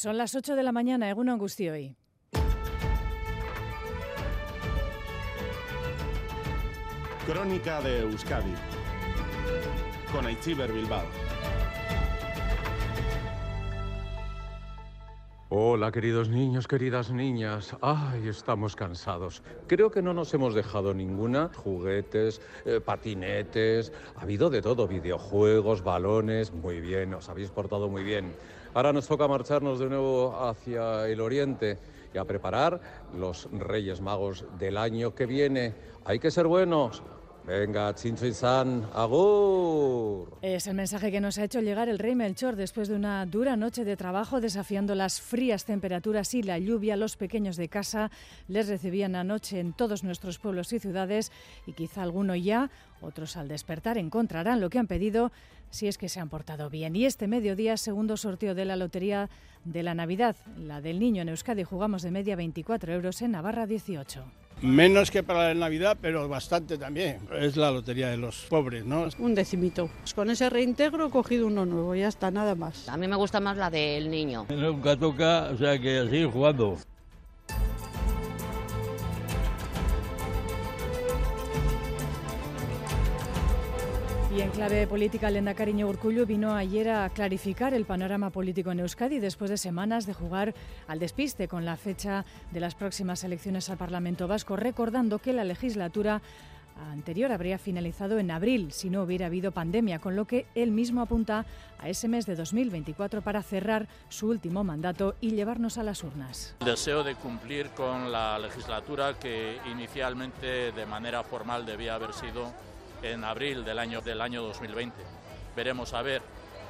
Son las 8 de la mañana, Eguno Angustioy. Crónica de Euskadi con Aichiber Bilbao. Hola, queridos niños, queridas niñas. Ay, estamos cansados. Creo que no nos hemos dejado ninguna. Juguetes, eh, patinetes, ha habido de todo, videojuegos, balones. Muy bien, os habéis portado muy bien. Ahora nos toca marcharnos de nuevo hacia el oriente y a preparar los Reyes Magos del año que viene. Hay que ser buenos. Venga, Chincho y San, agur. Es el mensaje que nos ha hecho llegar el rey Melchor después de una dura noche de trabajo desafiando las frías temperaturas y la lluvia. Los pequeños de casa les recibían anoche en todos nuestros pueblos y ciudades y quizá alguno ya, otros al despertar encontrarán lo que han pedido si es que se han portado bien. Y este mediodía, segundo sorteo de la lotería de la Navidad, la del niño en Euskadi, jugamos de media 24 euros en Navarra 18. Menos que para la Navidad, pero bastante también. Es la lotería de los pobres, ¿no? Un decimito. Con ese reintegro he cogido uno nuevo, ya está, nada más. A mí me gusta más la del niño. Nunca toca, o sea que así jugando. Y en clave política, Lenda Cariño Urcullo vino ayer a clarificar el panorama político en Euskadi después de semanas de jugar al despiste con la fecha de las próximas elecciones al Parlamento Vasco, recordando que la legislatura anterior habría finalizado en abril si no hubiera habido pandemia, con lo que él mismo apunta a ese mes de 2024 para cerrar su último mandato y llevarnos a las urnas. El deseo de cumplir con la legislatura que inicialmente de manera formal debía haber sido en abril del año, del año 2020. Veremos a ver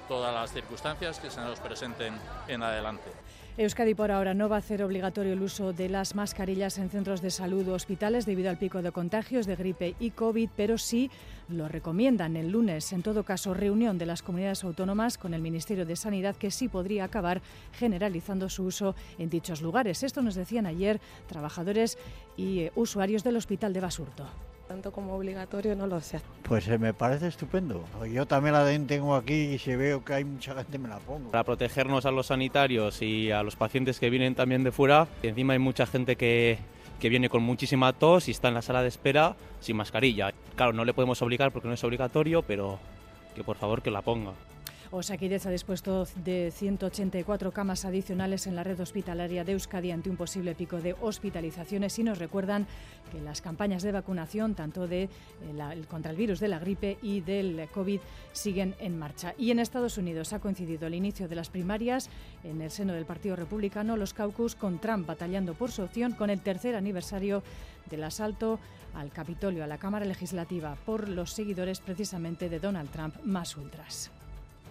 todas las circunstancias que se nos presenten en adelante. Euskadi por ahora no va a hacer obligatorio el uso de las mascarillas en centros de salud o hospitales debido al pico de contagios de gripe y COVID, pero sí lo recomiendan el lunes. En todo caso, reunión de las comunidades autónomas con el Ministerio de Sanidad que sí podría acabar generalizando su uso en dichos lugares. Esto nos decían ayer trabajadores y usuarios del Hospital de Basurto tanto como obligatorio no lo sé. Pues eh, me parece estupendo. Yo también la tengo aquí y si veo que hay mucha gente me la pongo. Para protegernos a los sanitarios y a los pacientes que vienen también de fuera, y encima hay mucha gente que, que viene con muchísima tos y está en la sala de espera sin mascarilla. Claro, no le podemos obligar porque no es obligatorio, pero que por favor que la ponga. Osaquidez ha dispuesto de 184 camas adicionales en la red hospitalaria de Euskadi ante un posible pico de hospitalizaciones y nos recuerdan que las campañas de vacunación, tanto de, eh, contra el virus de la gripe y del COVID, siguen en marcha. Y en Estados Unidos ha coincidido el inicio de las primarias en el seno del Partido Republicano, los caucus, con Trump batallando por su opción con el tercer aniversario del asalto al Capitolio, a la Cámara Legislativa, por los seguidores precisamente de Donald Trump más ultras.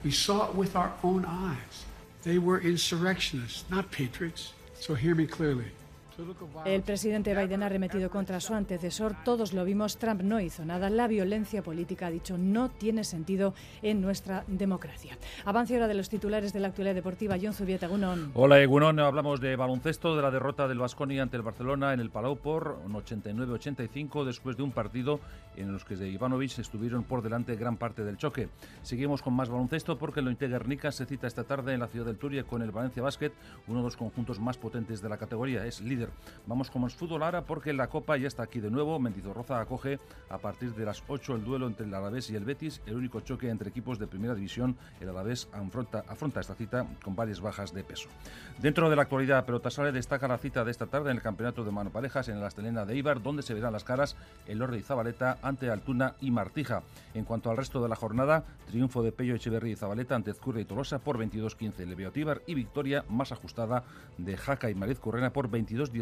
We saw it with our own eyes. They were insurrectionists, not patriots. So hear me clearly. El presidente Biden ha remetido contra su antecesor. Todos lo vimos. Trump no hizo nada. La violencia política, ha dicho, no tiene sentido en nuestra democracia. Avance ahora de los titulares de la actualidad deportiva. John Zubieta, Egunon. Hola, Egunon. Hablamos de baloncesto, de la derrota del Vasconi ante el Barcelona en el Palau por un 89-85 después de un partido en los que de Ivanovic estuvieron por delante gran parte del choque. Seguimos con más baloncesto porque el Ointe Guernica se cita esta tarde en la ciudad del Turia con el Valencia Basket, uno de los conjuntos más potentes de la categoría. Es líder Vamos con más fútbol ahora porque la Copa ya está aquí de nuevo. Mendizorroza acoge a partir de las 8 el duelo entre el Alavés y el Betis, el único choque entre equipos de primera división. El Alavés afronta, afronta esta cita con varias bajas de peso. Dentro de la actualidad, Pelotasale destaca la cita de esta tarde en el campeonato de mano parejas en la Astelena de Ibar, donde se verán las caras el Lorde y Zabaleta ante Altuna y Martija. En cuanto al resto de la jornada, triunfo de Pello Echeverría y Zabaleta ante Ezcurra y Tolosa por 22-15, Lebeotíbar y victoria más ajustada de Jaca y Mariz Correna por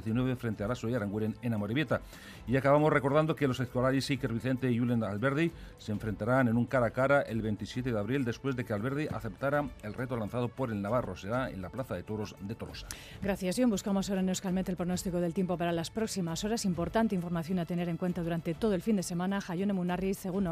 22-19 frente a Lasso y Aranguren en Amoribieta. Y acabamos recordando que los escolares Iker Vicente y Julen Alberdi se enfrentarán en un cara a cara el 27 de abril después de que Alberdi aceptara el reto lanzado por el Navarro. Será en la Plaza de Toros de Tolosa. Gracias, John. Buscamos ahora en Euskalmet el pronóstico del tiempo para las próximas horas. Importante información a tener en cuenta durante todo el fin de semana. Jayone Munarri, según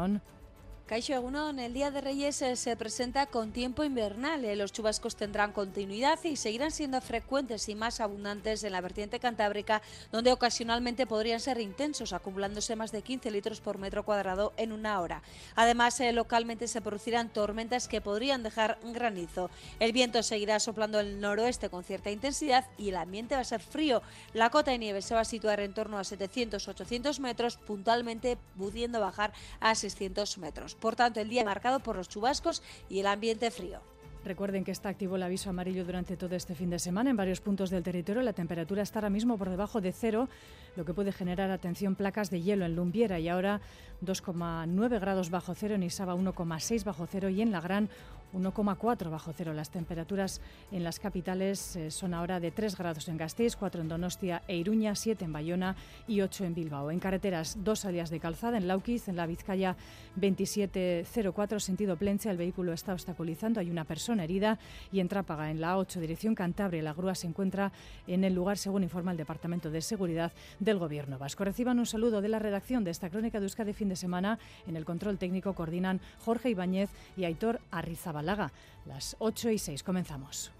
Caixo en el Día de Reyes eh, se presenta con tiempo invernal. Eh, los chubascos tendrán continuidad y seguirán siendo frecuentes y más abundantes en la vertiente cantábrica, donde ocasionalmente podrían ser intensos, acumulándose más de 15 litros por metro cuadrado en una hora. Además, eh, localmente se producirán tormentas que podrían dejar granizo. El viento seguirá soplando el noroeste con cierta intensidad y el ambiente va a ser frío. La cota de nieve se va a situar en torno a 700-800 metros, puntualmente pudiendo bajar a 600 metros. Por tanto, el día marcado por los chubascos y el ambiente frío. Recuerden que está activo el aviso amarillo durante todo este fin de semana. En varios puntos del territorio la temperatura está ahora mismo por debajo de cero, lo que puede generar, atención, placas de hielo en Lumbiera y ahora 2,9 grados bajo cero, en Isaba 1,6 bajo cero y en La Gran 1,4 bajo cero. Las temperaturas en las capitales eh, son ahora de 3 grados en Gasteiz, 4 en Donostia e Iruña, 7 en Bayona y 8 en Bilbao. En carreteras, dos salidas de calzada en Lauquiz, en la Vizcaya 2704, sentido Plencia, el vehículo está obstaculizando, hay una persona herida y en Trápaga, en la 8, dirección Cantabria, la grúa se encuentra en el lugar, según informa el Departamento de Seguridad del Gobierno Vasco. Reciban un saludo de la redacción de esta crónica de Euskadi fin de semana. En el control técnico coordinan Jorge Ibáñez y Aitor Arrizabal. Laga. Las 8 y 6 comenzamos.